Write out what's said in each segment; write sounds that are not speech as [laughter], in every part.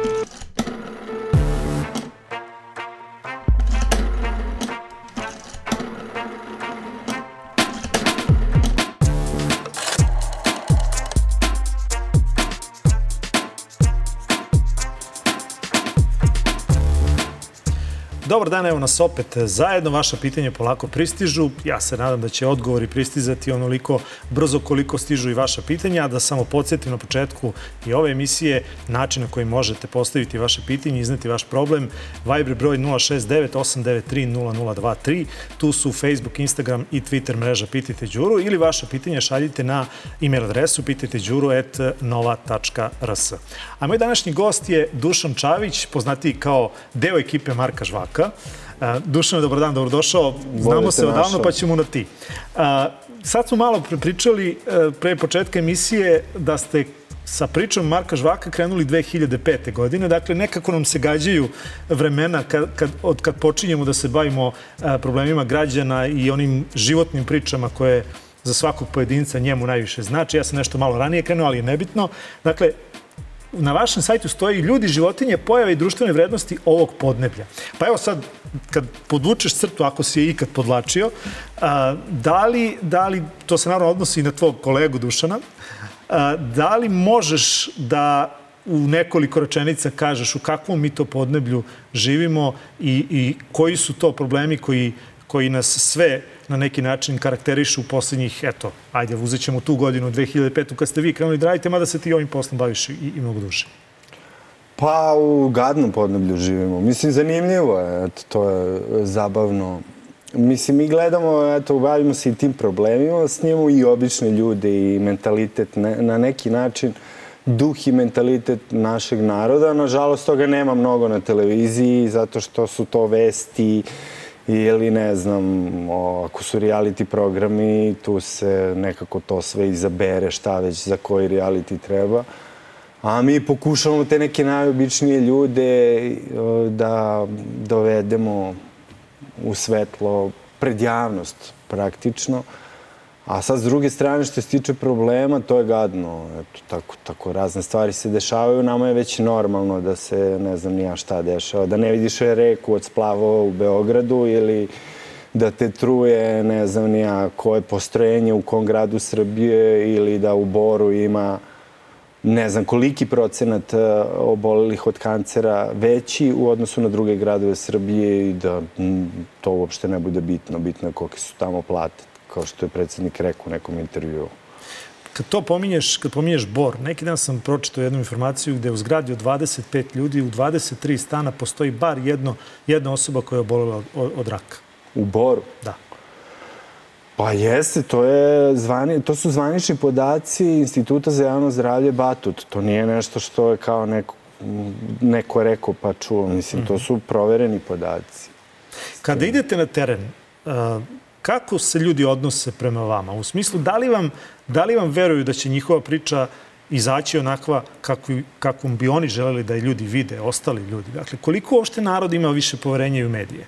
Thank you. Dobar dan, evo nas opet zajedno. Vaša pitanja polako pristižu. Ja se nadam da će odgovori pristizati onoliko brzo koliko stižu i vaša pitanja. A da samo podsjetim na početku i ove emisije način na koji možete postaviti vaše pitanje, izneti vaš problem. Viber broj 069 893 0023. Tu su Facebook, Instagram i Twitter mreža Pitajte Đuru ili vaše pitanje šaljite na e-mail adresu pitajteđuru.nova.rs. A moj današnji gost je Dušan Čavić, poznatiji kao deo ekipe Marka Žvaka Dušan, dobar dan, dobrodošao. Znamo se odavno, pa ćemo na ti. Sad smo malo pričali e, pre početka emisije da ste sa pričom Marka Žvaka krenuli 2005. godine. Dakle, nekako nam se gađaju vremena kad, kad, od kad počinjemo da se bavimo e, problemima građana i onim životnim pričama koje za svakog pojedinca njemu najviše znači. Ja sam nešto malo ranije krenuo, ali je nebitno. Dakle, na vašem sajtu stoji ljudi, životinje, pojave i društvene vrednosti ovog podneblja. Pa evo sad, kad podvučeš crtu, ako si je ikad podlačio, a, da, li, da li, to se naravno odnosi i na tvog kolegu Dušana, a, da li možeš da u nekoliko rečenica kažeš u kakvom mi to podneblju živimo i, i koji su to problemi koji, koji nas sve na neki način karakterišu u poslednjih, eto, ajde, uzet ćemo tu godinu, 2005. kad ste vi krenuli da radite, mada se ti ovim poslom baviš i, i mnogo duže. Pa u gadnom podneblju živimo. Mislim, zanimljivo je, eto, to je zabavno. Mislim, mi gledamo, eto, bavimo se i tim problemima, snimamo i obične ljude i mentalitet ne, na neki način duh i mentalitet našeg naroda. Nažalost, toga nema mnogo na televiziji, zato što su to vesti, uh, ili ne znam, o, ako su reality programi, tu se nekako to sve izabere šta već za koji reality treba. A mi pokušavamo te neke najobičnije ljude da dovedemo u svetlo pred javnost praktično. A sad, s druge strane, što se tiče problema, to je gadno. Eto, tako, tako razne stvari se dešavaju. Nama je već normalno da se, ne znam, nija šta dešava. Da ne vidiš reku od splavo u Beogradu ili da te truje, ne znam, nija koje postrojenje u kom gradu Srbije ili da u Boru ima ne znam koliki procenat e, obolelih od kancera veći u odnosu na druge gradove Srbije i da to uopšte ne bude bitno. Bitno je kolike su tamo plate kao što je predsednik rekao u nekom intervju. Kad to pominješ, kad pominješ Bor, neki dan sam pročitao jednu informaciju gde u zgradi od 25 ljudi u 23 stana postoji bar jedno, jedna osoba koja je obolela od, od raka. U Boru? Da. Pa jeste, to, je zvani, to su zvanični podaci Instituta za javno zdravlje Batut. To nije nešto što je kao neko, neko rekao pa čuo. Mislim, to su provereni podaci. Kada idete na teren, kako se ljudi odnose prema vama? U smislu, da li vam, da li vam veruju da će njihova priča izaći onakva kakvi, kakvom bi oni želeli da je ljudi vide, ostali ljudi? Dakle, koliko uopšte narod ima više poverenja u medije?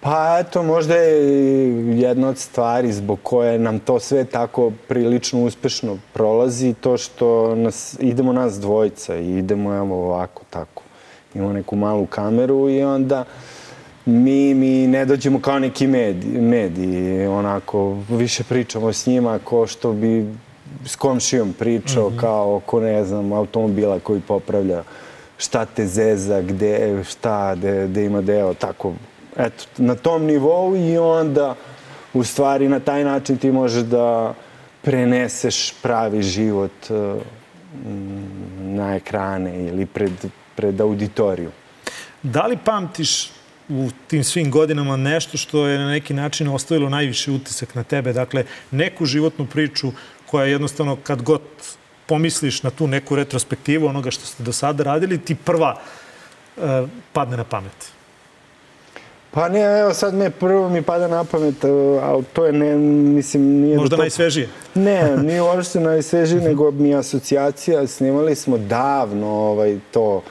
Pa eto, možda je jedna od stvari zbog koje nam to sve tako prilično uspešno prolazi, to što nas, idemo nas dvojica i idemo evo ovako, tako. Imamo neku malu kameru i onda uh, mi, mi ne dođemo kao neki mediji, mediji, onako, više pričamo s njima ko što bi s komšijom pričao, mm -hmm. kao oko, ne znam, automobila koji popravlja šta te zeza, gde, šta, gde, ima deo, tako, eto, na tom nivou i onda, u stvari, na taj način ti možeš da preneseš pravi život uh, na ekrane ili pred, pred auditoriju. Da li pamtiš u tim svim godinama nešto što je na neki način ostavilo najviše utisak na tebe. Dakle, neku životnu priču koja jednostavno kad god pomisliš na tu neku retrospektivu onoga što ste do sada radili, ti prva uh, padne na pamet. Pa ne, evo sad me prvo mi pada na pamet, ali to je ne, mislim, nije... Možda to... najsvežije? Ne, nije uopšte najsvežije, [laughs] nego mi asocijacija, snimali smo davno ovaj, to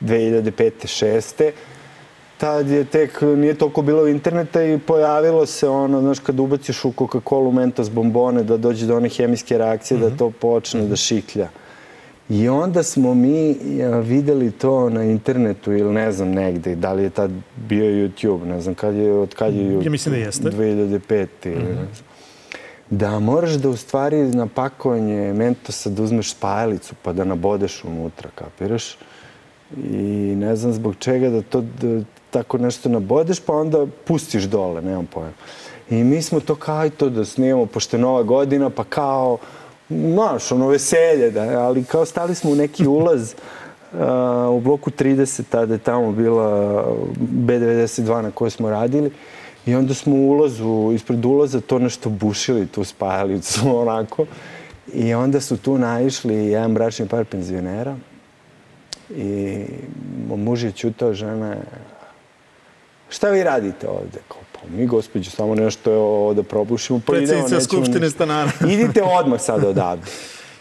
2005. 6 tad je tek, nije toliko bilo interneta i pojavilo se ono, znaš, kad ubaciš u Coca-Cola Mentos bombone da dođe do one hemijske reakcije, mm -hmm. da mhm. to počne mm -hmm. da šiklja. I onda smo mi videli to na internetu ili ne znam negde, da li je tad bio YouTube, ne znam kad je, od kad je YouTube. Ja mislim da jeste. 2005. ili mm -hmm. ne znam. Da moraš da u stvari na pakovanje mentosa da uzmeš spajalicu pa da nabodeš unutra, kapiraš? I ne znam zbog čega da to da, tako nešto nabodeš pa onda pustiš dole, nemam pojma. I mi smo to kao i to da snijemo, pošto je nova godina, pa kao znaš, ono veselje, da, ali kao stali smo u neki ulaz [laughs] uh, u bloku 30, tada je tamo bila B92 na kojoj smo radili i onda smo u ulazu, ispred ulaza to nešto bušili, tu spajalicu, [laughs] onako. I onda su tu naišli jedan bračni par penzionera i muž je čutao žena šta vi radite ovde? Kao, Pa mi, gospođo, samo nešto je da probušimo, pa idemo, nećemo... Skupštine stanara. [laughs] Idite odmah sad [laughs] odavde.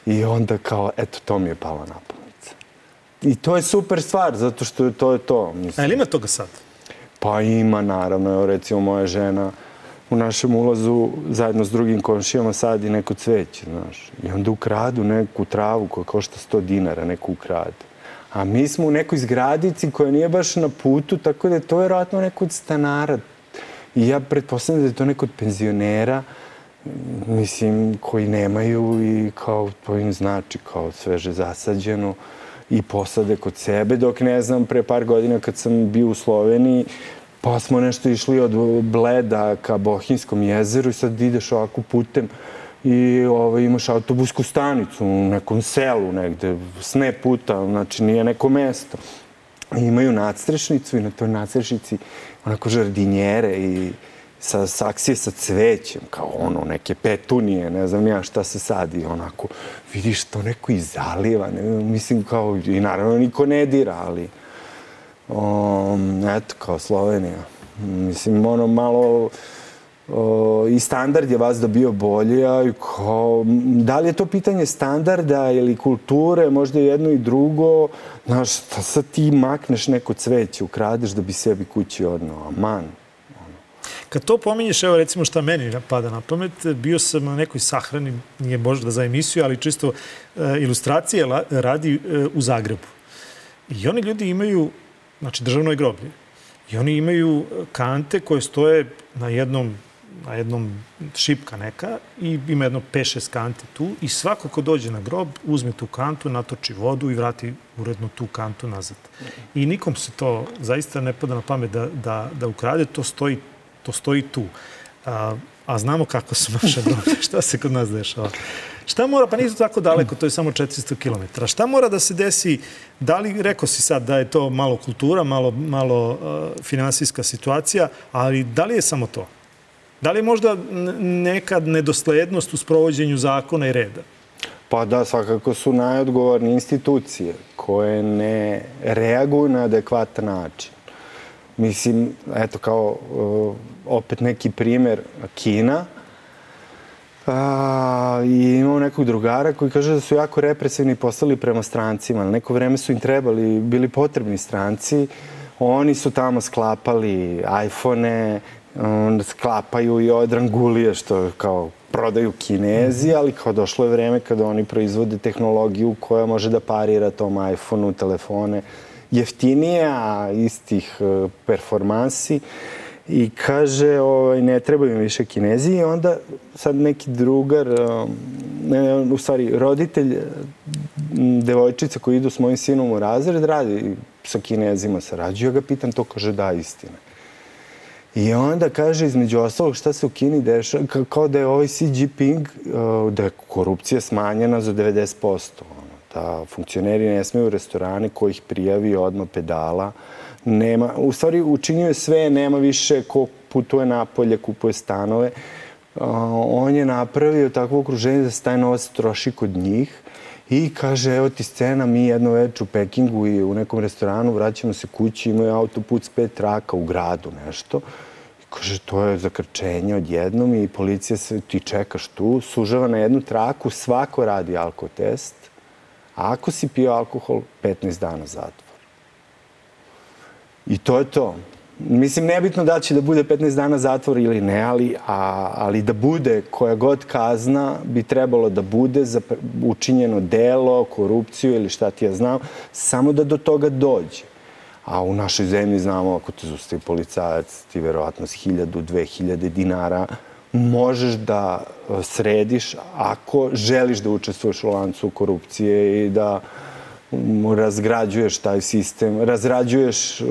I onda kao, eto, to mi je palo na pamet. I to je super stvar, zato što to je to. Mislim. A ili ima toga sad? Pa ima, naravno. Evo, recimo, moja žena u našem ulazu zajedno s drugim komšijama sadi neko cveće, znaš. I onda ukradu neku travu koja košta 100 dinara, neku ukradu. A mi smo u nekoj zgradici koja nije baš na putu, tako da je to vjerojatno neko od stanara. I ja pretpostavljam da je to neko od penzionera, mislim, koji nemaju i kao to im znači, kao sveže zasađeno i posade kod sebe, dok ne znam, pre par godina kad sam bio u Sloveniji, pa smo nešto išli od Bleda ka Bohinskom jezeru i sad ideš ovako putem i ovaj, imaš autobusku stanicu u nekom selu negde, s ne puta, znači nije neko mesto. I imaju nadstrešnicu i na toj nadstrešnici onako žardinjere i sa saksije sa cvećem, kao ono, neke petunije, ne znam ja šta se sadi, onako, vidiš to neko izaliva, ne, mislim kao, i naravno niko ne dira, ali, um, eto, kao Slovenija. Mislim, ono, malo, o, i standard je vas da bio bolji, a kao, da li je to pitanje standarda ili kulture, možda jedno i drugo, znaš, šta sad ti makneš neko cveće, ukradeš da bi sebi kući odnao, aman. Kad to pominješ, evo recimo šta meni pada na pamet, bio sam na nekoj sahrani, nije možda za emisiju, ali čisto e, ilustracije radi e, u Zagrebu. I oni ljudi imaju, znači državnoj groblje, i oni imaju kante koje stoje na jednom na jednom šipka neka i ima jedno 5-6 kante tu i svako ko dođe na grob uzme tu kantu, natoči vodu i vrati uredno tu kantu nazad. I nikom se to zaista ne pada na pamet da, da, da ukrade, to stoji, to stoji tu. A, a znamo kako su naše grobe, [laughs] šta se kod nas dešava. Šta mora, pa nisu tako daleko, to je samo 400 km. Šta mora da se desi, da li, rekao si sad da je to malo kultura, malo, malo uh, finansijska situacija, ali da li je samo to? Da li je možda nekad nedoslednost u sprovođenju zakona i reda? Pa da, svakako su najodgovorne institucije koje ne reaguju na adekvatan način. Mislim, eto kao uh, opet neki primer Kina, A, I imamo nekog drugara koji kaže da su jako represivni postali prema strancima. Neko vreme su im trebali, bili potrebni stranci. Oni su tamo sklapali iPhone, sklapaju i odrangulije što kao prodaju kinezi, ali kao došlo je vreme kada oni proizvode tehnologiju koja može da parira tom iPhoneu, telefone jeftinije, a istih e, performansi. I kaže, ovaj, ne trebaju mi više kinezi i onda sad neki drugar, e, ne, u stvari roditelj devojčice koji idu s mojim sinom u razred radi sa kinezima, sarađuju, ja ga pitam, to kaže da, istina. I onda kaže između ostalog šta se u Kini dešava, kao da je ovaj Xi Jinping, uh, da je korupcija smanjena za 90%. Da funkcioneri ne smeju u restorane koji ih prijavi odmah pedala. Nema, u stvari učinjuje sve, nema više ko putuje napolje, kupuje stanove. Uh, on je napravio takvo okruženje da se taj novac troši kod njih I kaže, evo ti scena, mi jedno večer u Pekingu i u nekom restoranu vraćamo se kući, imaju autoput s pet traka u gradu, nešto. I kaže, to je zakrčenje odjednom i policija se, ti čekaš tu, sužava na jednu traku, svako radi alkotest. A ako si pio alkohol, 15 dana zatvor. I to je to. Mislim, nebitno da će da bude 15 dana zatvor ili ne, ali, a, ali da bude koja god kazna bi trebalo da bude za učinjeno delo, korupciju ili šta ti ja znam, samo da do toga dođe. A u našoj zemlji znamo, ako te zustavi policajac, ti verovatno s 1000, 2000 dinara možeš da e, središ ako želiš da učestvuješ u lancu korupcije i da razgrađuješ taj sistem, razrađuješ,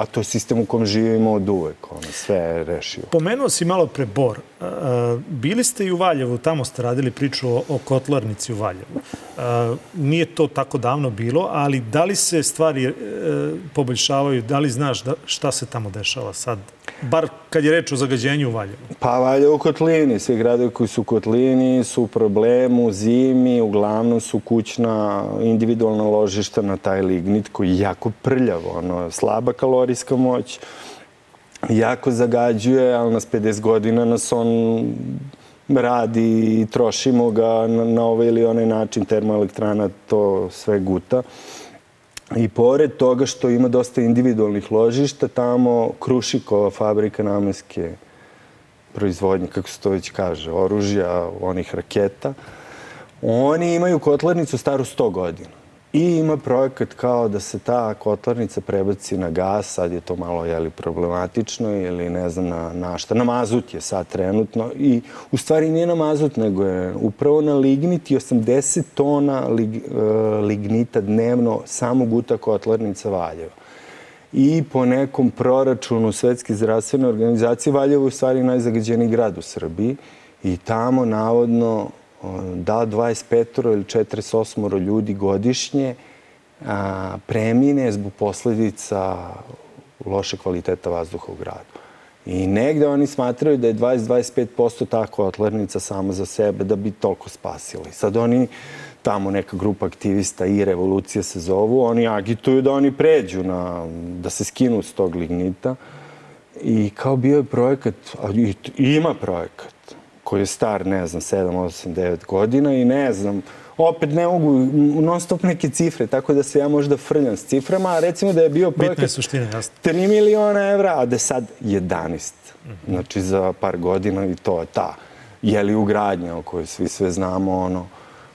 a to je sistem u kom živimo od uvek, ono, sve je rešio. Pomenuo si malo pre Bor. Bili ste i u Valjevu, tamo ste radili priču o, o kotlarnici u Valjevu. Nije to tako davno bilo, ali da li se stvari e, poboljšavaju, da li znaš da, šta se tamo dešava sad bar kad je reč o zagađenju u Valjevu? Pa Valjevo u kotlini. Svi gradovi koji su u kotlini su u problemu, zimi, uglavnom su kućna individualna ložišta na taj lignit koji je jako prljavo, ono, slaba kalorijska moć, jako zagađuje, ali nas 50 godina nas on radi i trošimo ga na, na ovaj ili onaj način, termoelektrana to sve guta. I pored toga što ima dosta individualnih ložišta, tamo Krušikova fabrika namenske proizvodnje, kako se to već kaže, oružja, onih raketa, oni imaju kotlarnicu staru 100 godina. I ima projekat kao da se ta kotlarnica prebaci na gas, sad je to malo jeli, problematično ili ne znam na, na šta, na mazut je sad trenutno i u stvari nije na mazut nego je upravo na lignit i 80 tona lig, uh, lignita dnevno samo guta kotlarnica Valjeva. I po nekom proračunu Svetske zdravstvene organizacije Valjevo je u stvari najzagađeniji grad u Srbiji i tamo navodno da 25 ili 48 ljudi godišnje a, premine zbog posledica loše kvaliteta vazduha u gradu. I negde oni smatraju da je 20-25% tako otlernica sama za sebe da bi toliko spasili. Sad oni, tamo neka grupa aktivista i revolucija se zovu, oni agituju da oni pređu na, da se skinu s tog lignita. I kao bio je projekat, i, ima projekat, koji je star, ne znam, 7, 8, 9 godina i ne znam, opet ne mogu non stop neke cifre, tako da se ja možda frljam s ciframa, a recimo da je bio projekat suštine, jasno. 3 miliona evra, a da je sad 11. Mm -hmm. Znači za par godina i to je ta jeli ugradnja o kojoj svi sve znamo, ono,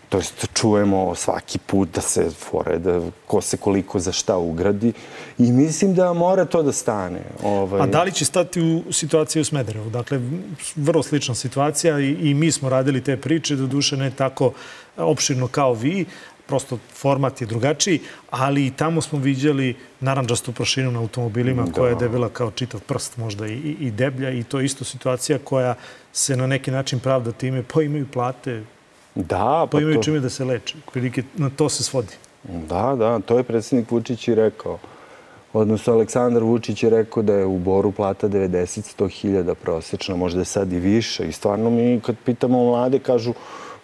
to jest čujemo svaki put da se fore, da ko se koliko za šta ugradi i mislim da mora to da stane. Ovaj... A da li će stati u situaciju u Smederevu? Dakle, vrlo slična situacija i, i mi smo radili te priče, do duše ne tako opširno kao vi, prosto format je drugačiji, ali i tamo smo viđali naranđastu prašinu na automobilima da. koja je debela kao čitav prst možda i, i deblja i to je isto situacija koja se na neki način pravda time, pa imaju plate, Da, pa, pa imaju to... čime da se leče. Prilike, na to se svodi. Da, da, to je predsednik Vučić i rekao. Odnosno, Aleksandar Vučić je rekao da je u Boru plata 90-100 hiljada prosečna, možda je sad i više. I stvarno mi, kad pitamo mlade, kažu,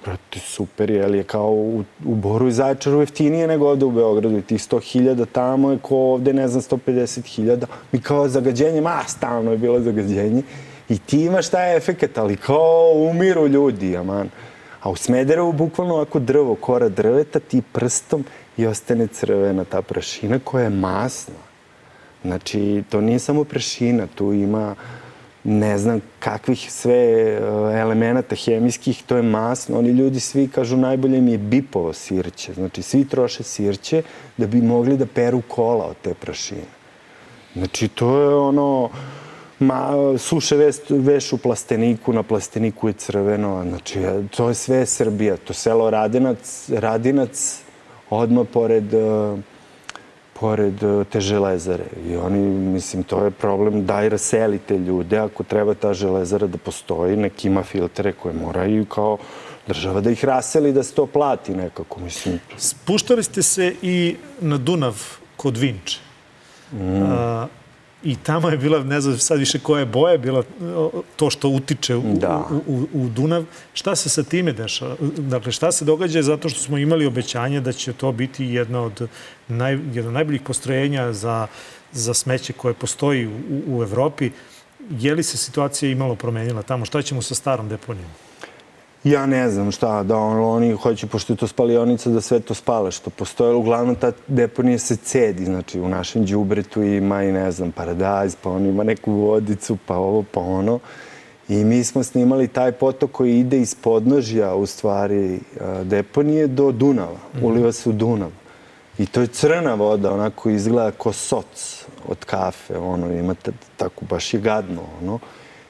brate, super je, ali je kao u, u Boru i Zaječaru jeftinije nego ovde u Beogradu. I tih 100 hiljada tamo je ko ovde, ne znam, 150 hiljada. Mi kao zagađenje, ma, stalno je bilo zagađenje. I ti imaš taj efekt, ali kao umiru ljudi, aman. A u Smederevu bukvalno ovako drvo, kora drveta, ti prstom i ostane crvena ta prašina koja je masna. Znači, to nije samo prašina, tu ima ne znam kakvih sve e, elemenata hemijskih, to je masno. Oni ljudi svi kažu najbolje mi je bipovo sirće. Znači, svi troše sirće da bi mogli da peru kola od te prašine. Znači, to je ono ma, suše veš, veš u plasteniku, na plasteniku je crveno, znači to je sve Srbija, to selo Radinac, Radinac odmah pored, uh, pored uh, te železare. I oni, mislim, to je problem, daj raselite ljude, ako treba ta železara da postoji, nek ima filtere koje moraju kao država da ih raseli, da se to plati nekako, mislim. Spuštali ste se i na Dunav kod Vinče. Mm. Uh, I tamo je bila, ne znam sad više koja je boja, bila to što utiče u, da. u, u, u Dunav. Šta se sa time dešava? Dakle, šta se događa zato što smo imali obećanje da će to biti jedna od naj, jedna od najboljih postrojenja za, za smeće koje postoji u, u Evropi. Je li se situacija imalo promenila tamo? Šta ćemo sa starom deponijom? Ja ne znam šta, da on, oni hoće, pošto je to spalionica, da sve to spale što postoje. Uglavnom, ta deponija se cedi, znači u našem džubretu ima i, ne znam, paradajz, pa on ima neku vodicu, pa ovo, pa ono. I mi smo snimali taj potok koji ide iz podnožja, u stvari, deponije do Dunava. Mm. Uliva se u Dunav. I to je crna voda, onako izgleda ko soc od kafe, ono, imate tako, baš je gadno, ono.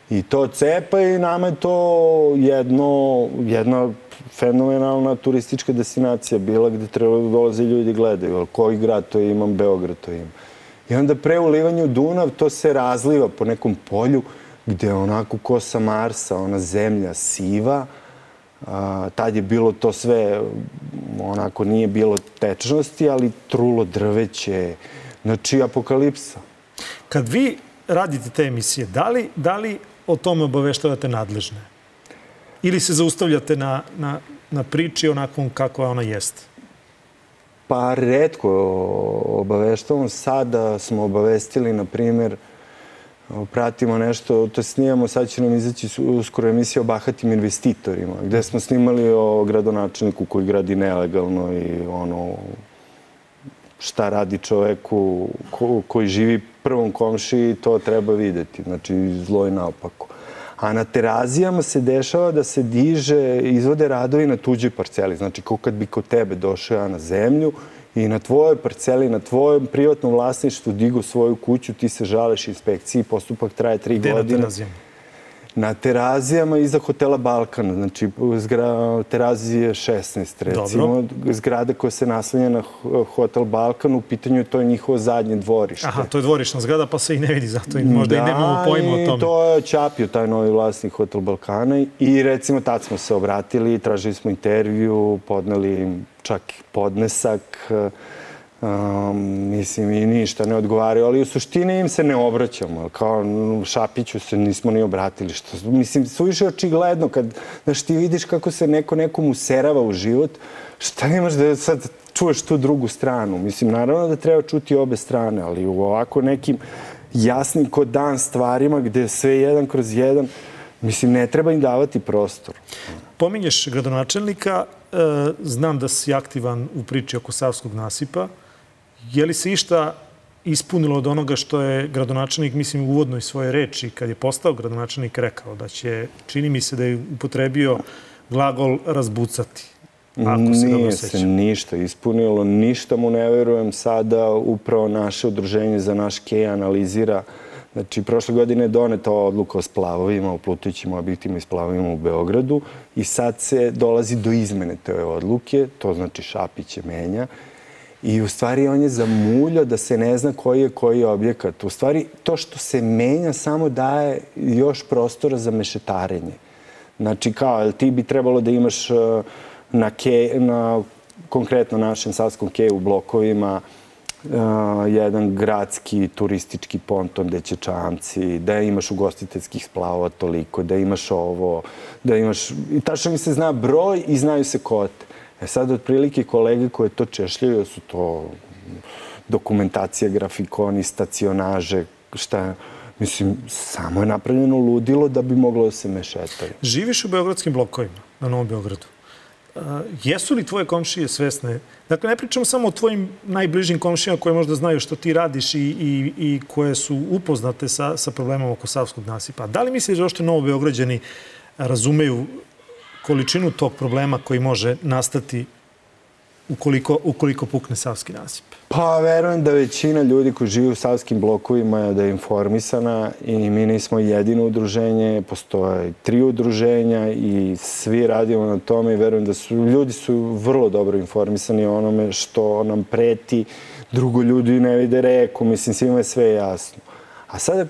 I to cepa i nama je to jedno, jedna fenomenalna turistička destinacija bila gde treba da dolaze ljudi gledaju. Koji grad to imam, Beograd to ima. I onda pre ulivanja Dunav to se razliva po nekom polju gde onako ko sa Marsa, ona zemlja siva, a, tad je bilo to sve, onako nije bilo tečnosti, ali trulo drveće, znači apokalipsa. Kad vi radite te emisije, da li, da li o tome obaveštavate nadležne? Ili se zaustavljate na, na, na priči onakvom kakva ona jeste? Pa redko obaveštavam. Sada smo obavestili, na primjer, pratimo nešto, to snijamo, sad će nam izaći uskoro emisija o bahatim investitorima, gde smo snimali o gradonačelniku koji gradi nelegalno i ono, šta radi čoveku ko, koji živi prvom komši, to treba videti. Znači, zlo je naopako. A na terazijama se dešava da se diže, izvode radovi na tuđoj parceli. Znači, kao kad bi kod tebe došao ja na zemlju i na tvojoj parceli, na tvojom privatnom vlasništvu digu svoju kuću, ti se žaleš inspekciji, postupak traje tri Gde godine. Gde na terazijama? Na terazijama iza hotela Balkan, znači zgra, terazije 16 recimo, Dobro. zgrada koja se naslanja na hotel Balkan, u pitanju to je njihovo zadnje dvorište. Aha, to je dvorišna zgrada pa se i ne vidi zato i možda da, i nemamo pojma o tome. to je Čapio, taj novi vlasnik hotel Balkana i recimo tad smo se obratili, tražili smo intervju, podneli čak podnesak, Mislim, i ništa ne odgovaraju, ali u suštini im se ne obraćamo. Kao Šapiću se nismo ni obratili. Što, mislim, suviše očigledno kad, znaš, ti vidiš kako se neko nekom userava u život, šta imaš da sad čuješ tu drugu stranu? Mislim, naravno da treba čuti obe strane, ali u ovako nekim jasnim kod dan stvarima gde sve jedan kroz jedan, mislim, ne treba im davati prostor. Pominješ gradonačelnika, e, znam da si aktivan u priči oko Savskog nasipa. Je li se išta ispunilo od onoga što je gradonačelnik, mislim, u uvodnoj svoje reči, kad je postao gradonačelnik, rekao da će, čini mi se da je upotrebio glagol razbucati. Ako se Nije se ništa ispunilo, ništa mu ne verujem. Sada upravo naše udruženje za naš KEJ analizira Znači, prošle godine je doneta odluka o splavovima, o plutićim objektima i splavovima u Beogradu i sad se dolazi do izmene te odluke, to znači Šapić je menja I u stvari on je zamuljao da se ne zna koji je koji objekat. U stvari to što se menja samo daje još prostora za mešetarenje. Znači kao, ti bi trebalo da imaš uh, na, ke, na konkretno našem savskom keju blokovima uh, jedan gradski turistički ponton gde će čamci, da imaš ugostiteljskih splavova toliko, da imaš ovo, da imaš... I tačno mi se zna broj i znaju se kote. E sad, otprilike, kolege koje to češljaju su to dokumentacija, grafikoni, stacionaže, šta Mislim, samo je napravljeno ludilo da bi moglo da se mešetaju. Živiš u beogradskim blokovima, na Novom Beogradu. Uh, jesu li tvoje komšije svesne? Dakle, ne pričam samo o tvojim najbližim komšijama koje možda znaju što ti radiš i, i, i koje su upoznate sa, sa problemom oko Savskog nasipa. Da li misliš da ošte Novo Beograđani razumeju količinu tog problema koji može nastati ukoliko, ukoliko pukne Savski nasip? Pa, verujem da većina ljudi koji žive u Savskim blokovima je da je informisana i mi nismo jedino udruženje, postoje tri udruženja i svi radimo na tome i verujem da su, ljudi su vrlo dobro informisani o onome što nam preti, drugo ljudi ne vide reku, mislim, svima je sve jasno. A sada,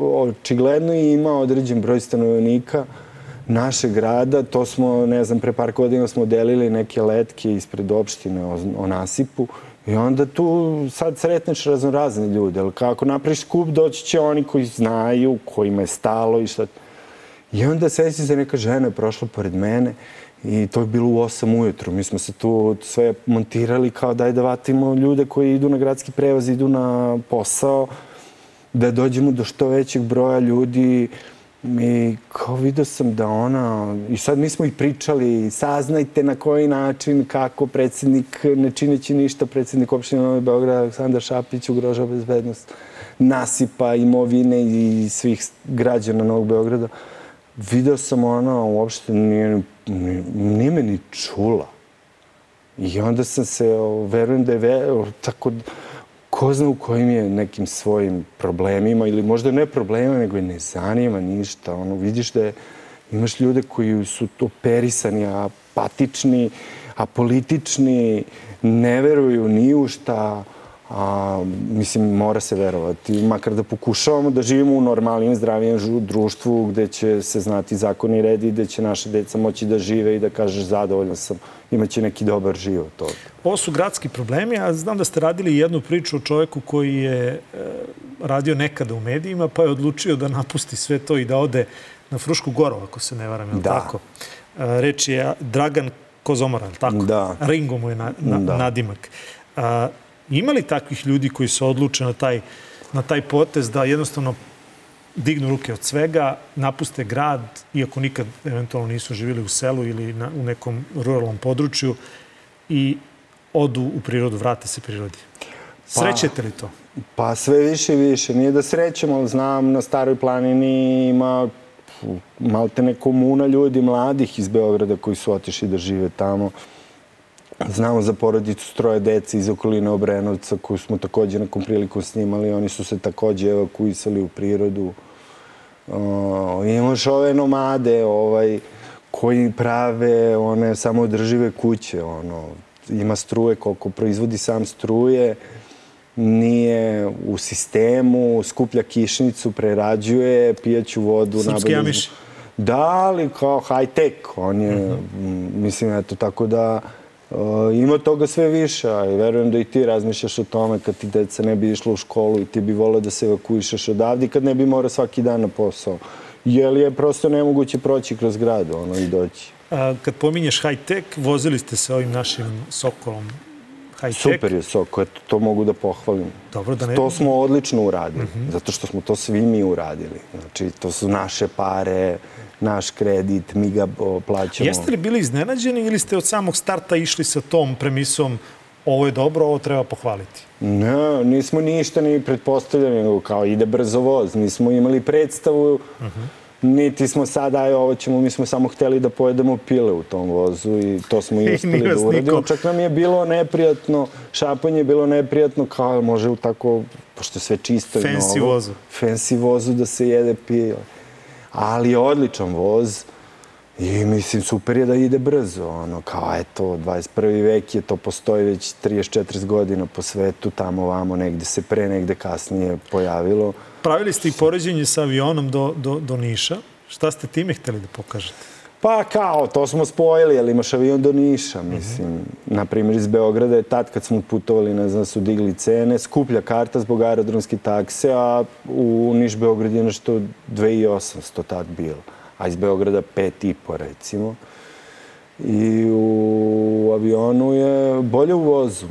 očigledno ima određen broj stanovnika našeg grada. To smo, ne znam, pre par godina smo delili neke letke ispred opštine o, o nasipu. I onda tu sad sretneš raznorazne ljude. Ali kako napraviš skup, doći će oni koji znaju, kojima je stalo i šta... I onda sesi se neka žena je prošla pored mene i to je bilo u 8 ujutru. Mi smo se tu sve montirali kao daj da vatimo ljude koji idu na gradski prevoz, idu na posao, da dođemo do što većeg broja ljudi mi kao vidio sam da ona, i sad mi smo i pričali, saznajte na koji način, kako predsednik, ne čineći ništa, predsednik opštine Novi Beograd, Aleksandar Šapić, ugrožava bezbednost nasipa imovine i svih građana Novog Beograda. Video sam ona uopšte nije, nije, me ni čula. I onda sam se, verujem da je ve, tako, ko zna u kojim je nekim svojim problemima ili možda ne problema, nego je ne zanima ništa. Ono, vidiš da je, imaš ljude koji su operisani, apatični, apolitični, ne veruju ni u šta, a, mislim, mora se verovati. Makar da pokušavamo da živimo u normalnijem, zdravijem društvu gde će se znati zakoni i redi, gde će naše deca moći da žive i da kažeš zadovoljan sam, imaće neki dobar život ovde. Ovo su gradski problemi, a znam da ste radili jednu priču o čoveku koji je e, radio nekada u medijima, pa je odlučio da napusti sve to i da ode na Frušku goru, ako se ne varam, je li da. tako? E, reč je Dragan Kozomoran, tako? Da. Ringo mu je na, na, da. nadimak. A, Ima li takvih ljudi koji se odluče na taj, na taj potez da jednostavno dignu ruke od svega, napuste grad, iako nikad eventualno nisu živjeli u selu ili na, u nekom ruralnom području i odu u prirodu, vrate se prirodi. Pa- Srećete li to? Pa sve više i više. Nije da srećemo, ali znam na Staroj planini ima malte komuna ljudi mladih iz Beograda koji su otišli da žive tamo. Znamo za porodicu stroje dece iz okoline Obrenovca koju smo takođe nekom priliku snimali. Oni su se takođe evakuisali u prirodu. Uh, imaš ove nomade ovaj, koji prave one samoodržive kuće. Ono, ima struje koliko proizvodi sam struje nije u sistemu, skuplja kišnicu, prerađuje, pijaću vodu. Srpski jamiš? Da, ali kao high-tech. On je, uh mhm. -huh. mislim, eto, tako da Uh, ima toga sve više, a i verujem da i ti razmišljaš o tome kad ti deca ne bi išla u školu i ti bi volao da se evakuišeš odavde i kad ne bi morao svaki dan na posao. Jer je prosto nemoguće proći kroz grad ono, i doći. A, kad pominješ high-tech, vozili ste se ovim našim Sokolom. Super je Soko, eto, to mogu da pohvalim. Dobro, da ne... To smo odlično uradili, mhm. -huh. zato što smo to svi mi uradili. Znači, to su naše pare, naš kredit, mi ga plaćamo. Jeste li bili iznenađeni ili ste od samog starta išli sa tom premisom ovo je dobro, ovo treba pohvaliti? Ne, nismo ništa ni pretpostavljali, nego kao ide brzo voz. Nismo imali predstavu, uh -huh. Niti smo sad, aj ovo ćemo, mi smo samo hteli da pojedemo pile u tom vozu i to smo i uspeli da uradimo. Čak nam je bilo neprijatno, šapanje je bilo neprijatno, kao može u tako, pošto sve čisto Fancy i novo. vozu. Fancy vozu da se jede pile ali odličan voz. I mislim, super je da ide brzo, ono, kao eto, 21. vek je, to postoji već 30-40 godina po svetu, tamo vamo, negde se pre, negde kasnije pojavilo. Pravili ste i poređenje sa avionom do, do, do Niša. Šta ste time hteli da pokažete? Pa kao, to smo spojili, ali imaš avion do Niša, mislim. Mm -hmm. Naprimjer, iz Beograda je tad kad smo putovali, ne znam, su digli cene, skuplja karta zbog aerodromske takse, a u Niš Beograd je nešto 2800 tad bilo. A iz Beograda 5,5 recimo. I u avionu je bolje u vozu.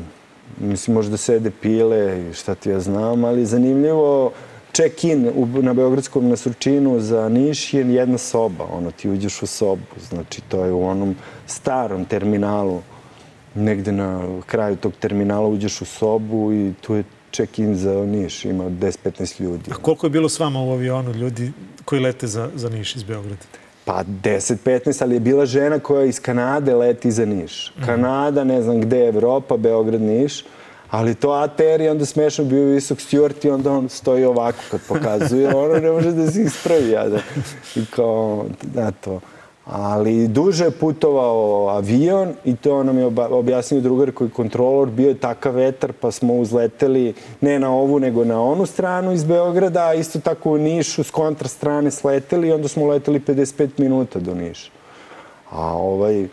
Mislim, možda sede pile i šta ti ja znam, ali zanimljivo check-in na Beogradskom nasručinu za Niš je jedna soba. Ono, ti uđeš u sobu. Znači, to je u onom starom terminalu. Negde na kraju tog terminala uđeš u sobu i tu je check-in za Niš. Ima 10-15 ljudi. A koliko je bilo s vama u avionu ljudi koji lete za, za Niš iz Beograda? Pa 10-15, ali je bila žena koja iz Kanade leti za Niš. Mhm. Kanada, ne znam gde je Evropa, Beograd, Niš. Ali to ATR je onda smešno bio visok steward i onda on stoji ovako kad pokazuje, ono ne može da se ispravi. Ja, da, I kao, da to. Ali duže je putovao avion i to nam je objasnio drugar koji je kontrolor. Bio je takav vetar pa smo uzleteli ne na ovu nego na onu stranu iz Beograda, a isto tako u Nišu s kontra strane sleteli i onda smo leteli 55 minuta do Niša. A ovaj,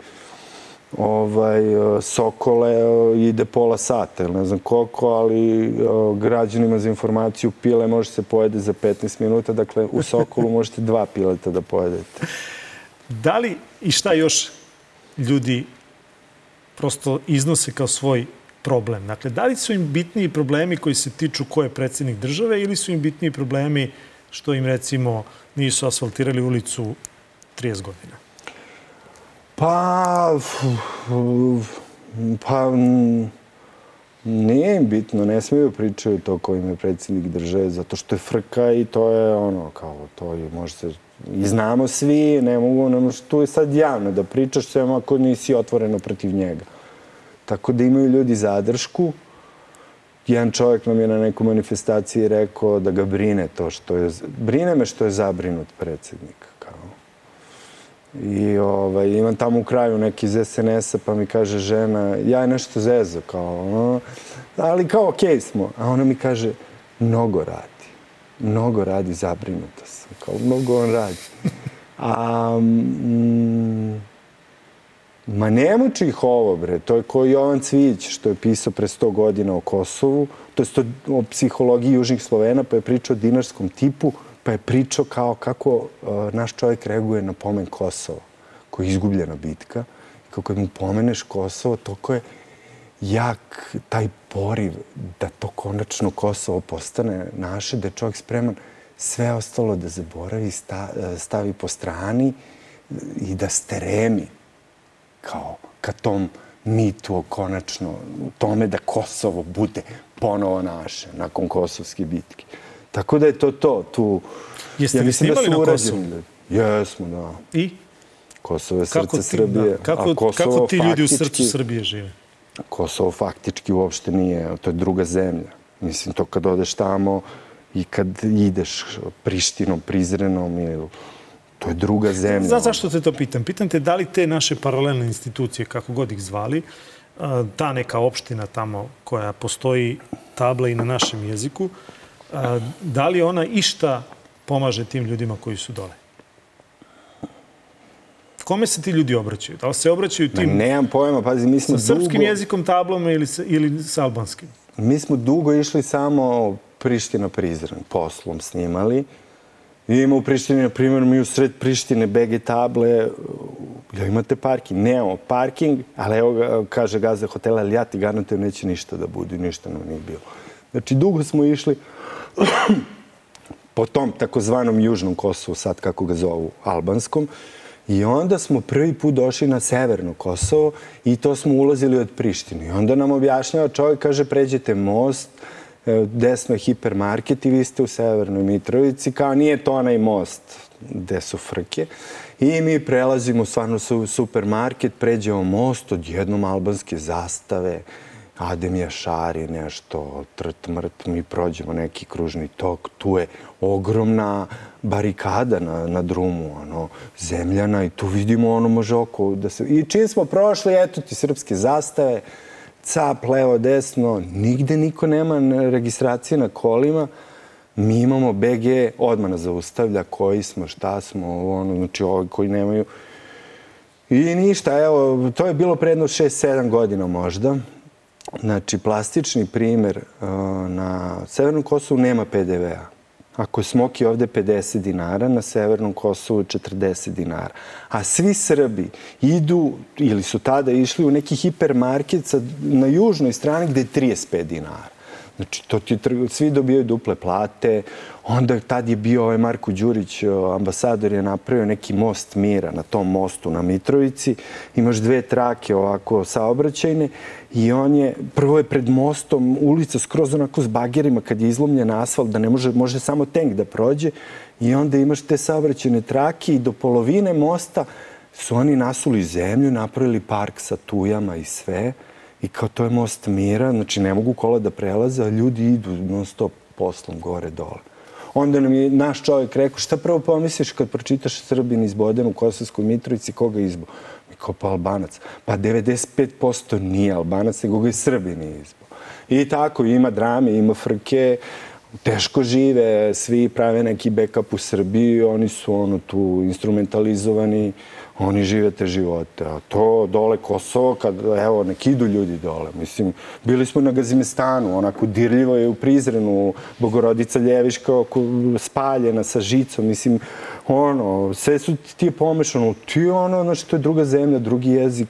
ovaj, Sokole ide pola sata, ne znam koliko, ali građanima za informaciju pile može se pojede za 15 minuta, dakle u Sokolu možete dva pileta da pojedete. Da li i šta još ljudi prosto iznose kao svoj problem? Dakle, da li su im bitniji problemi koji se tiču ko je predsednik države ili su im bitniji problemi što im recimo nisu asfaltirali ulicu 30 godina? Pa, pa nije im bitno, ne smiju pričaju to ko im je predsjednik države, zato što je frka i to je ono, kao, to je, može se, i znamo svi, ne mogu, može, tu je sad javno da pričaš sve ako nisi otvoreno protiv njega. Tako da imaju ljudi zadršku. Jedan čovjek nam je na nekoj manifestaciji rekao da ga brine to što je, brine me što je zabrinut predsjednik. I ovaj, imam tamo u kraju neki iz SNS-a pa mi kaže žena, ja je nešto zezo, kao, ali kao okej okay smo. A ona mi kaže, mnogo radi. Mnogo radi, zabrinuta sam. Kao, mnogo on radi. A, mm, ma ne muči ih ovo, bre. To je ko Jovan Cvić, što je pisao pre 100 godina o Kosovu. To je o psihologiji južnih Slovena, pa je pričao o dinarskom tipu pa je pričao kao kako uh, naš čovjek reaguje na pomen Kosova, koja je izgubljena bitka. Kako mu pomeneš Kosovo, toko je jak taj poriv da to konačno Kosovo postane naše, da je čovjek spreman sve ostalo da zaboravi, sta, stavi po strani i da stremi kao ka tom mitu o konačno tome da Kosovo bude ponovo naše nakon kosovske bitke. Tako da je to to. Tu, Jeste ja li snimali da na Kosovu? Jesmo, da. I? Kosovo je srce kako ti, Srbije. Da. Kako, kako ti ljudi u srcu Srbije žive? Kosovo faktički uopšte nije, to je druga zemlja. Mislim, to kad odeš tamo i kad ideš Prištinom, Prizrenom, to je druga zemlja. Znaš zašto te to pitam? Pitam te da li te naše paralelne institucije, kako god ih zvali, ta neka opština tamo koja postoji tabla i na našem jeziku, da li ona išta pomaže tim ljudima koji su dole? Kome se ti ljudi obraćaju? Da li se obraćaju tim... Ma, nemam pojma, pazi, mi smo sa dugo... srpskim jezikom, tablom ili, sa, ili sa albanskim? Mi smo dugo išli samo Priština Prizren, poslom snimali. I ima u Prištini, na primjer, mi u sred Prištine BG table, ja imate parking? Nemamo parking, ali evo kaže gazda hotela, ali ja ti garantujem neće ništa da bude, ništa nam nije bilo. Znači, dugo smo išli, [clears throat] po tom takozvanom južnom Kosovu, sad kako ga zovu, albanskom. I onda smo prvi put došli na severno Kosovo i to smo ulazili od Prištine. I onda nam objašnjava čovjek, kaže, pređete most, e, desno je hipermarket i vi ste u Severnoj Mitrovici, kao nije to onaj most gde su frke. I mi prelazimo stvarno u supermarket, pređemo most, odjednom albanske zastave, Adem Jašari, nešto, trt mrt, mi prođemo neki kružni tok, tu je ogromna barikada na, na drumu, ono, zemljana i tu vidimo ono može oko da se... I čim smo prošli, eto ti srpske zastave, cap, levo, desno, nigde niko nema registracije na kolima, mi imamo BG, odmah nas zaustavlja koji smo, šta smo, ono, znači ovi koji nemaju... I ništa, evo, to je bilo predno 6-7 godina možda. Znači, plastični primer, uh, na Severnom Kosovu nema PDV-a. Ako je smoki ovde 50 dinara, na Severnom Kosovu 40 dinara. A svi Srbi idu, ili su tada išli u neki hipermarket na južnoj strani gde je 35 dinara. Znači, to ti svi dobijaju duple plate. Onda tad je bio ovaj Marko Đurić, ambasador je napravio neki most mira na tom mostu na Mitrovici. Imaš dve trake ovako saobraćajne i on je, prvo je pred mostom ulica skroz onako s bagerima kad je izlomljen asfalt da ne može, može samo tank da prođe i onda imaš te saobraćajne trake i do polovine mosta su oni nasuli zemlju, napravili park sa tujama i sve. I kao to je most mira, znači ne mogu kola da prelaze, a ljudi idu non stop poslom gore dole. Onda nam je naš čovjek rekao, šta prvo pomisliš kad pročitaš Srbin iz Bodenu u Kosovskoj Mitrovici, koga izbo? Mi kao pa Albanac. Pa 95% nije Albanac, nego ga je Srbin izbo. I tako, ima drame, ima frke, teško žive, svi prave neki backup u Srbiji, oni su ono tu instrumentalizovani, oni žive te živote. A to dole Kosovo, kad, evo, nek idu ljudi dole. Mislim, bili smo na Gazimestanu, onako dirljivo je u Prizrenu, Bogorodica Ljeviška spaljena sa žicom, mislim, ono, sve su ti je pomešano, ti ono, znači, to je druga zemlja, drugi jezik,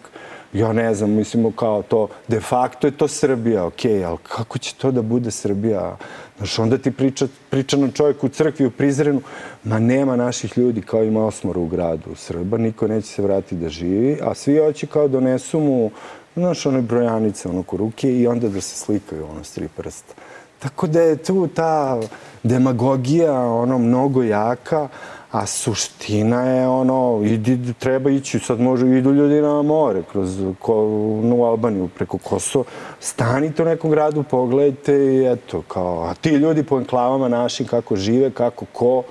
Ja ne znam, mislimo kao to, de facto je to Srbija, okej, okay, ali kako će to da bude Srbija? Znaš, onda ti priča, priča na čovjek u crkvi u Prizrenu, ma nema naših ljudi kao ima osmora u gradu Srba, niko neće se vratiti da živi, a svi hoće kao donesu mu, znaš, one brojanice onako ruke i onda da se slikaju ono s tri prsta. Tako da je tu ta demagogija ono mnogo jaka, a suština je ono, idi, treba ići, sad može, idu ljudi na more, kroz ko, u Albaniju, preko Kosova, stanite u nekom gradu, pogledajte i eto, kao, a ti ljudi po enklavama našim, kako žive, kako ko,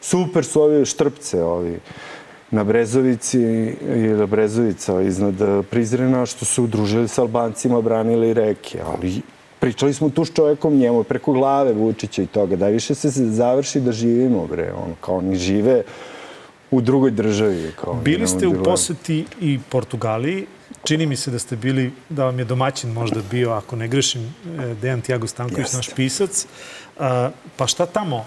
super su ovi štrpce, ovi, na Brezovici ili Brezovica iznad Prizrena što su udružili sa Albancima, branili reke, ali pričali smo tu s čovjekom njemu preko glave Vučića i toga, da više se završi da živimo, bre, on, kao oni žive u drugoj državi. Kao, bili ste u poseti i Portugaliji, čini mi se da ste bili, da vam je domaćin možda bio, ako ne grešim, e, Dejan Tiago Stanković, Jest. naš pisac. A, pa šta tamo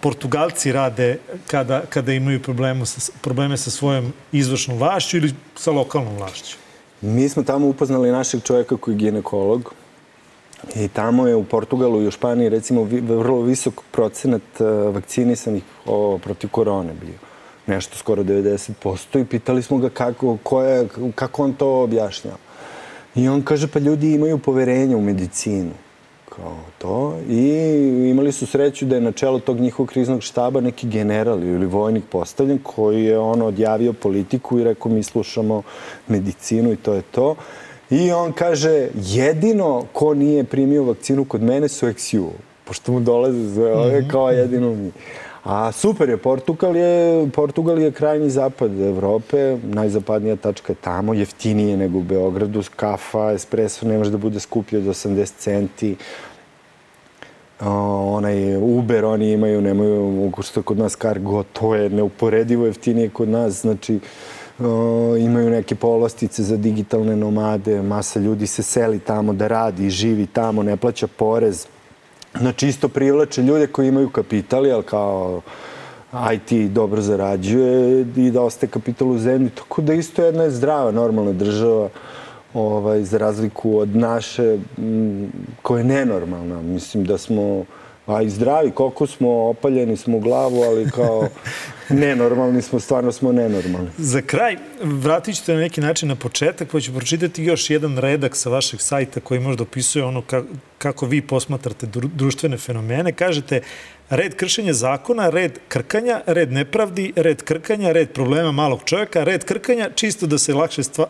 Portugalci rade kada, kada imaju probleme sa, probleme sa svojom izvršnom vlašću ili sa lokalnom vlašću? Mi smo tamo upoznali našeg čovjeka koji je ginekolog, I tamo je u Portugalu i u Španiji recimo vrlo visok procenat e, vakcinisanih protiv korone bio. Nešto skoro 90% i pitali smo ga kako, ko je, kako on to objašnjava. I on kaže pa ljudi imaju poverenje u medicinu kao to i imali su sreću da je na čelo tog njihovog kriznog štaba neki general ili vojnik postavljen koji je ono odjavio politiku i rekao mi slušamo medicinu i to je to. I on kaže, jedino ko nije primio vakcinu kod mene su XU, pošto mu dolaze sve ove mm -hmm. kao jedino mi. A super je, Portugal je, Portugal je krajnji zapad Evrope, najzapadnija tačka je tamo, jeftinije nego u Beogradu, kafa, espresso ne može da bude skuplje od 80 centi, o, onaj Uber oni imaju, nemaju, što je kod nas Cargo, to je neuporedivo jeftinije kod nas, znači, imaju neke povlastice za digitalne nomade, masa ljudi se seli tamo da radi, živi tamo, ne plaća porez. Znači isto privlače ljude koji imaju kapital, ali kao IT dobro zarađuje i da ostaje kapital u zemlji. Tako da isto jedna je zdrava, normalna država ovaj, za razliku od naše koja je nenormalna. Mislim da smo a i zdravi, koliko smo opaljeni smo u glavu, ali kao [laughs] nenormalni smo, stvarno smo nenormalni. Za kraj, vratit ćete na neki način na početak, pa ću pročitati još jedan redak sa vašeg sajta koji možda opisuje ono kako vi posmatrate društvene fenomene. Kažete, red kršenja zakona, red krkanja, red nepravdi, red krkanja, red problema malog čovjeka, red krkanja, čisto da se lakše stva,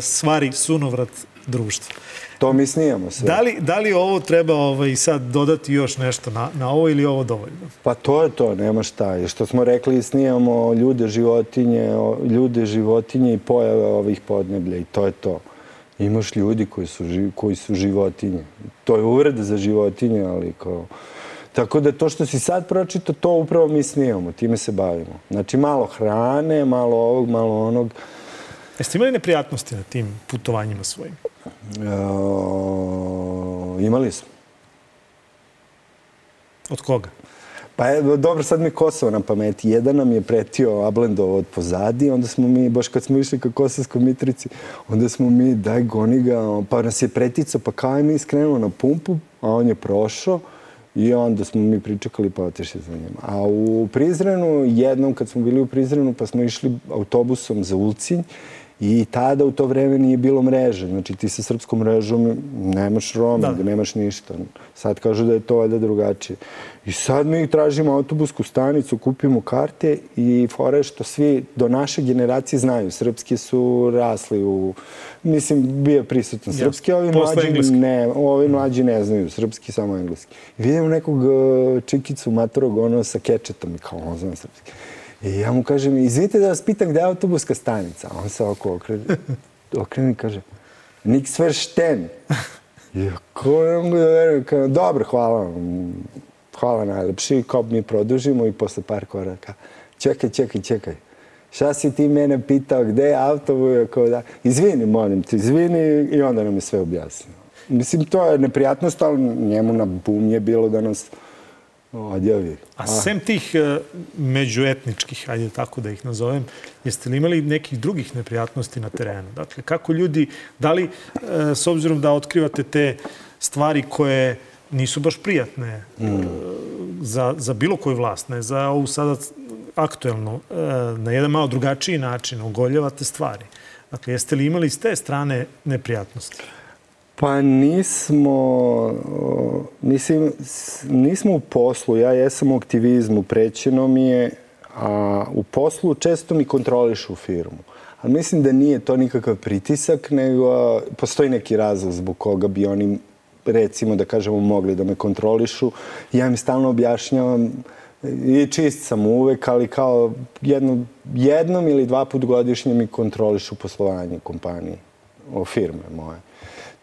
stvari sunovrat društva. To mi snijamo sve. Da li, da li ovo treba ovaj, sad dodati još nešto na, na ovo ili ovo dovoljno? Pa to je to, nema šta. I što smo rekli, snijamo ljude, životinje, ljude, životinje i pojave ovih podneblja i to je to. Imaš ljudi koji su, koji su životinje. To je uvreda za životinje, ali kao... Tako da to što si sad pročito, to upravo mi snijamo, time se bavimo. Znači malo hrane, malo ovog, malo onog. Jeste imali neprijatnosti na tim putovanjima svojim? E, imali smo. Od koga? Pa je, dobro, sad mi Kosovo na pameti. Jedan nam je pretio Ablendov od pozadi, onda smo mi, baš kad smo išli ka Kosovskoj Mitrici, onda smo mi, daj goni ga, pa nas je preticao, pa kao je mi skrenuo na pumpu, a on je prošao i onda smo mi pričekali pa otišli za njim. A u Prizrenu, jednom kad smo bili u Prizrenu, pa smo išli autobusom za Ulcinj I tada u to vreme nije bilo mreže. Znači ti sa srpskom mrežom nemaš roaming, da. nemaš ništa. Sad kažu da je to valjda drugačije. I sad mi tražimo autobusku stanicu, kupimo karte i fore što svi do naše generacije znaju. Srpski su rasli u... Mislim, bio prisutan srpski, ovi mlađi, ne, ovi mlađi ne znaju srpski, samo engleski. I vidimo nekog uh, čikicu matorog ono sa kečetom i kao on zna srpski. I ja mu kažem, izvite da vas pitam gde je autobuska stanica. On se oko okrene, okrene i kaže, niks veršten. I ko ne mogu da verujem, kao, dobro, hvala vam, hvala najlepši, kao mi produžimo i posle par koraka, čekaj, čekaj, čekaj. Šta si ti mene pitao, gde je autobus? Kao da, izvini, molim te, izvini i onda nam je sve objasnio. Mislim, to je neprijatnost, ali njemu na bum je bilo da nas odjavi. A sem tih uh, međuetničkih, ajde tako da ih nazovem, jeste li imali nekih drugih neprijatnosti na terenu? Dakle, kako ljudi, da li, uh, s obzirom da otkrivate te stvari koje nisu baš prijatne mm. za, za bilo koju vlast, ne za ovu sada aktuelnu, na jedan malo drugačiji način ogoljevate stvari. Dakle, jeste li imali s te strane neprijatnosti? Pa nismo, mislim, nismo u poslu. Ja jesam u aktivizmu, prećeno mi je, a u poslu često mi kontrolišu firmu. Ali mislim da nije to nikakav pritisak, nego postoji neki razlog zbog koga bi oni, recimo da kažemo, mogli da me kontrolišu. Ja im stalno objašnjavam i čist sam uvek, ali kao jedno, jednom ili dva put godišnje mi kontrolišu poslovanje kompanije, o firme moje.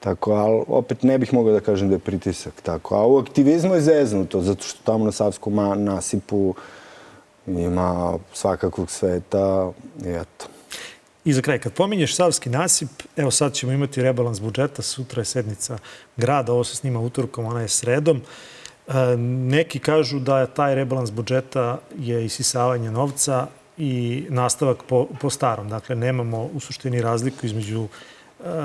Tako, ali opet ne bih mogao da kažem da je pritisak tako. A u aktivizmu je zeznuto, zato što tamo na Savskom nasipu ima svakakvog sveta i eto. I za kraj, kad pominješ Savski nasip, evo sad ćemo imati rebalans budžeta, sutra je sednica grada, ovo se snima utorkom, ona je sredom. E, neki kažu da je taj rebalans budžeta je isisavanje novca i nastavak po, po starom. Dakle, nemamo u suštini razliku između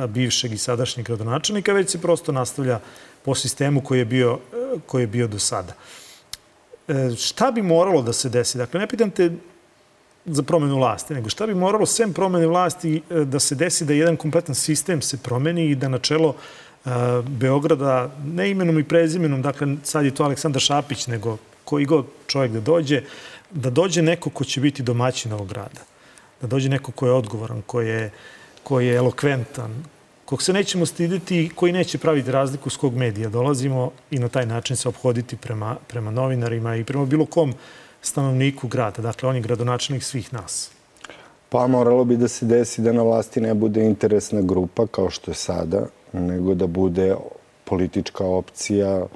bivšeg i sadašnjeg gradonačelnika, već se prosto nastavlja po sistemu koji je bio, koji je bio do sada. E, šta bi moralo da se desi? Dakle, ne pitam te za promenu vlasti, nego šta bi moralo sem promene vlasti e, da se desi da jedan kompletan sistem se promeni i da na čelo Beograda, ne imenom i prezimenom, dakle sad je to Aleksandar Šapić, nego koji god čovjek da dođe, da dođe neko ko će biti domaćin ovog grada. Da dođe neko ko je odgovoran, ko je uh, koji je elokventan, kog se nećemo stiditi i koji neće praviti razliku s kog medija dolazimo i na taj način se obhoditi prema, prema novinarima i prema bilo kom stanovniku grada. Dakle, on je gradonačelnik svih nas. Pa moralo bi da se desi da na vlasti ne bude interesna grupa kao što je sada, nego da bude politička opcija,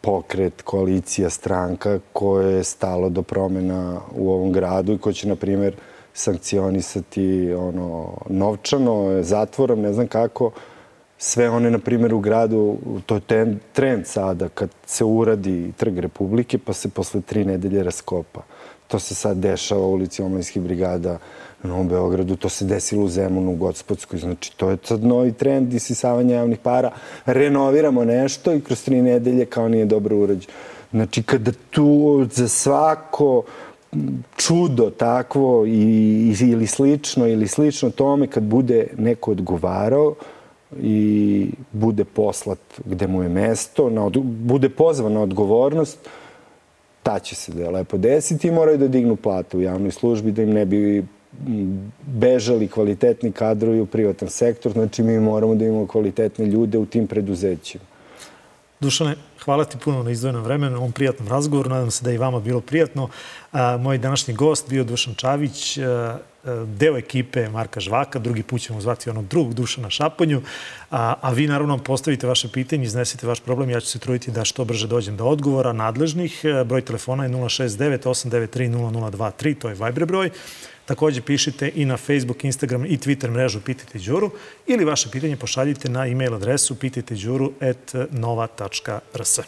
pokret, koalicija, stranka koje je stalo do promena u ovom gradu i ko će, na primjer, sankcionisati ono, novčano, zatvorom, ne znam kako, sve one, na primjer, u gradu, to je trend sada, kad se uradi Trg Republike, pa se posle tri nedelje raskopa. To se sad dešava u ulici Omlinskih brigada u Novom Beogradu, to se desilo u Zemunu, u Gospodskoj. Znači, to je sad novi trend isisavanja javnih para. Renoviramo nešto i kroz tri nedelje kao nije dobro urađeno. Znači, kada tu za svako čudo takvo i, ili slično ili slično tome kad bude neko odgovarao i bude poslat gde mu je mesto, na od, bude pozvan na odgovornost, ta će se da je lepo desiti i moraju da dignu platu u javnoj službi da im ne bi bežali kvalitetni kadrovi u privatan sektor. Znači mi moramo da imamo kvalitetne ljude u tim preduzećima. Dušane, hvala ti puno na izdvojenom vremenu, ovom prijatnom razgovoru. Nadam se da je i vama bilo prijatno. Moj današnji gost bio Dušan Čavić, deo ekipe Marka Žvaka. Drugi put ćemo zvati onog drugog Dušana Šaponju. A, a vi naravno postavite vaše pitanje, iznesite vaš problem. Ja ću se truditi da što brže dođem do odgovora nadležnih. Broj telefona je 069 893 0023, to je Viber broj. Takođe pišite i na Facebook, Instagram i Twitter mrežu Pitajte Đuru ili vaše pitanje pošaljite na e-mail adresu pitajteđuru.nova.rs.